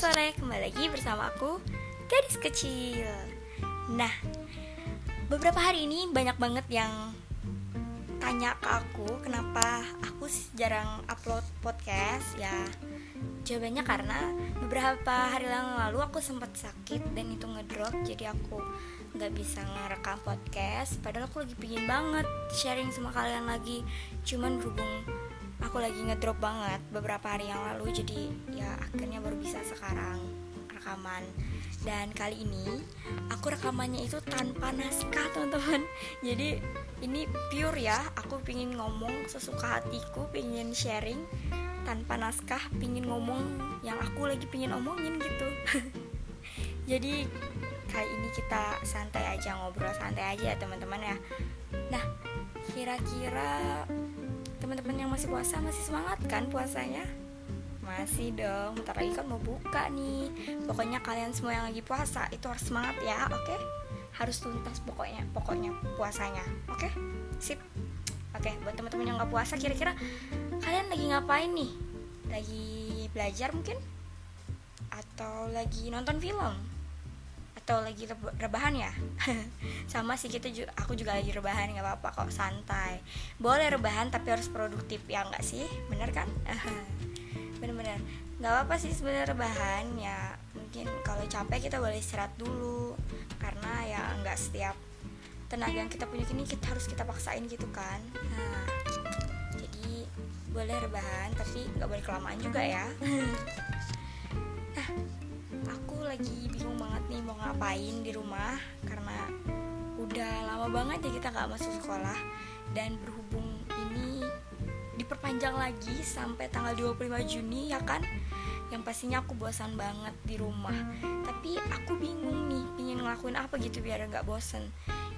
sore, kembali lagi bersama aku, gadis kecil. Nah, beberapa hari ini banyak banget yang tanya ke aku Kenapa aku jarang upload podcast? Ya, jawabannya karena beberapa hari yang lalu aku sempat sakit dan itu ngedrop Jadi aku nggak bisa ngerekam podcast. Padahal aku lagi pingin banget sharing sama kalian lagi. Cuman berhubung aku lagi ngedrop banget beberapa hari yang lalu jadi ya akhirnya baru bisa sekarang rekaman. Dan kali ini aku rekamannya itu tanpa naskah teman-teman. Jadi ini pure ya aku pingin ngomong sesuka hatiku pingin sharing tanpa naskah pingin ngomong yang aku lagi pingin omongin gitu. Jadi kali ini kita santai aja ngobrol santai aja ya teman-teman ya. Nah kira-kira teman-teman yang masih puasa masih semangat kan puasanya? Masih dong bentar lagi kan mau buka nih. Pokoknya kalian semua yang lagi puasa itu harus semangat ya oke? Okay? harus tuntas pokoknya pokoknya puasanya oke? Okay? sip. Oke okay, buat teman-teman yang nggak puasa kira-kira kalian lagi ngapain nih? Lagi belajar mungkin? Atau lagi nonton film atau lagi rebahan ya? Sama sih kita juga aku juga lagi rebahan nggak apa-apa kok santai. Boleh rebahan tapi harus produktif ya nggak sih? Bener kan? Bener-bener. Nggak apa-apa sih sebenarnya rebahan ya mungkin kalau capek kita boleh istirahat dulu. Karena ya nggak setiap tenaga yang kita punya kini kita harus kita paksain gitu kan? Nah jadi boleh rebahan tapi nggak boleh kelamaan juga ya. Nah lagi bingung banget nih mau ngapain di rumah karena udah lama banget ya kita nggak masuk sekolah. Dan berhubung ini diperpanjang lagi sampai tanggal 25 Juni ya kan? Yang pastinya aku bosan banget di rumah. Tapi aku bingung nih ingin ngelakuin apa gitu biar nggak bosen.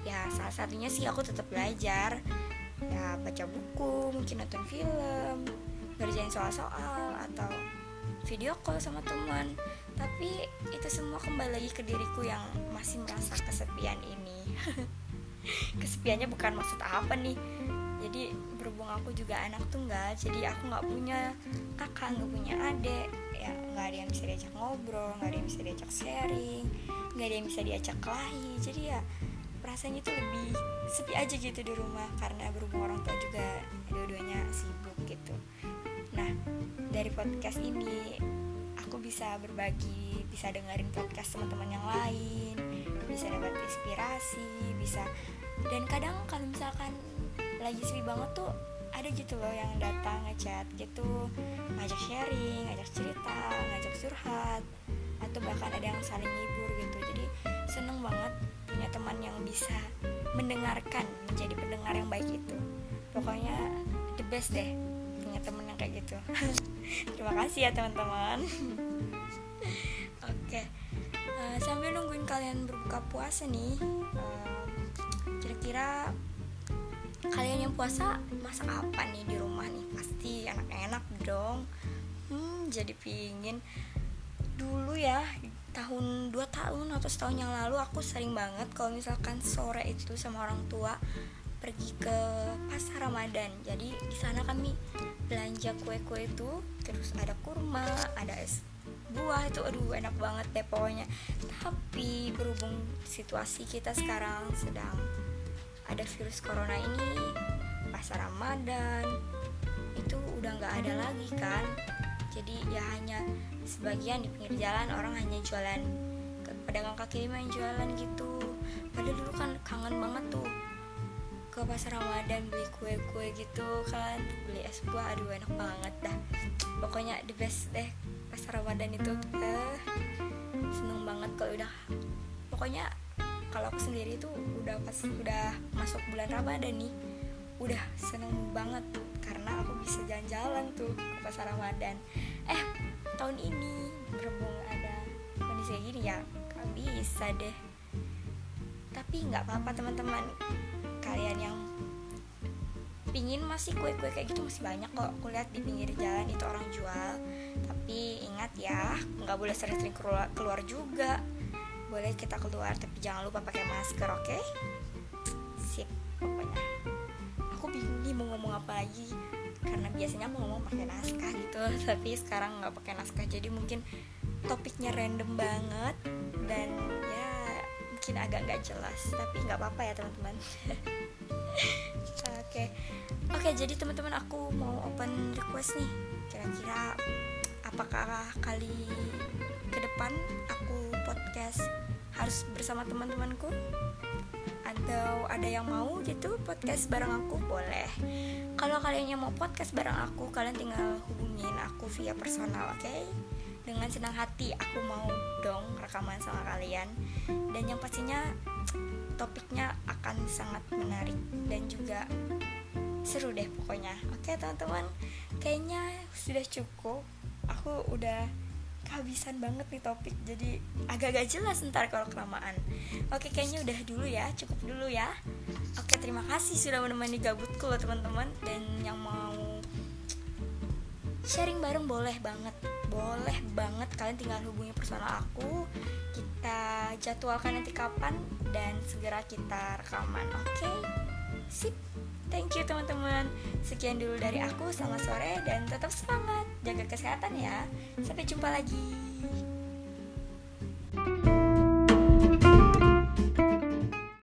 Ya salah satunya sih aku tetap belajar. Ya baca buku mungkin nonton film ngerjain soal-soal atau video call sama teman tapi itu semua kembali lagi ke diriku yang masih merasa kesepian ini. Kesepiannya bukan maksud apa nih? Jadi berhubung aku juga anak tunggal jadi aku nggak punya kakak nggak punya adik. Ya nggak ada yang bisa diajak ngobrol nggak ada yang bisa diajak sharing nggak ada yang bisa diajak kelahi. Jadi ya rasanya itu lebih sepi aja gitu di rumah karena berhubung orang tua juga dua-duanya sibuk gitu. Nah dari podcast ini bisa berbagi bisa dengerin podcast teman-teman yang lain bisa dapat inspirasi bisa. Dan kadang kalau misalkan lagi sepi banget tuh ada gitu loh yang datang ngechat gitu ngajak sharing ngajak cerita ngajak curhat atau bahkan ada yang saling ngibur gitu. Jadi seneng banget punya teman yang bisa mendengarkan menjadi pendengar yang baik itu. Pokoknya the best deh temen yang kayak gitu. Terima kasih ya teman-teman. Oke. Okay. uh, eh, sambil nungguin kalian berbuka puasa nih uh, kira-kira kalian yang puasa masak apa nih di rumah nih? Pasti enak-enak dong. Hmm jadi pingin. Dulu ya tahun 2 tahun atau setahun yang lalu aku sering banget kalau misalkan sore itu sama orang tua pergi ke pasar Ramadan. Jadi di sana kami belanja kue-kue itu, terus ada kurma, ada es buah itu aduh enak banget deh pokoknya. Tapi berhubung situasi kita sekarang sedang ada virus corona ini, pasar Ramadan itu udah nggak ada lagi kan. Jadi ya hanya sebagian di pinggir jalan orang hanya jualan pedagang kaki lima yang jualan gitu. Padahal dulu kan kangen banget tuh ke pasar Ramadan beli kue-kue gitu kan. Beli es buah aduh enak banget dah. Pokoknya the best deh pasar Ramadan itu. Eh, seneng banget kalau udah pokoknya kalau aku sendiri tuh udah pas udah masuk bulan Ramadan nih udah seneng banget karena aku bisa jalan-jalan tuh ke pasar Ramadan. Eh tahun ini berhubung ada kondisi gini ya gak bisa deh. Tapi nggak apa-apa teman-teman kalian yang pingin masih kue-kue kayak gitu masih banyak kok. Aku lihat di pinggir jalan itu orang jual. Tapi ingat ya nggak boleh sering-sering keluar, juga. Boleh kita keluar tapi jangan lupa pakai masker oke? Okay? sip pokoknya. Aku bingung nih mau ngomong apa lagi. Karena biasanya mau ngomong pakai naskah gitu tapi sekarang nggak pakai naskah. Jadi mungkin topiknya random banget dan mungkin agak nggak jelas tapi nggak apa-apa ya teman-teman. Oke. Oke jadi teman-teman aku mau open request nih. Kira-kira apakah kali ke depan aku podcast harus bersama teman-temanku? Atau ada yang mau gitu podcast bareng aku? Boleh. Kalau kalian yang mau podcast bareng aku kalian tinggal hubungin aku via personal oke? okay? Dengan senang hati aku mau dong rekaman sama kalian. Dan yang pastinya topiknya akan sangat menarik dan juga seru deh pokoknya. Oke teman-teman kayaknya sudah cukup. Aku udah kehabisan banget nih topik jadi agak-agak jelas ntar kalau kelamaan. Oke kayaknya udah dulu ya cukup dulu ya. Oke terima kasih sudah menemani gabutku loh teman-teman. Dan yang mau sharing bareng boleh banget boleh banget kalian tinggal hubungi personal aku kita jadwalkan nanti kapan dan segera kita rekaman oke sip Thank you teman-teman. Sekian dulu dari aku. Selamat sore dan tetap semangat. Jaga kesehatan ya. Sampai jumpa lagi.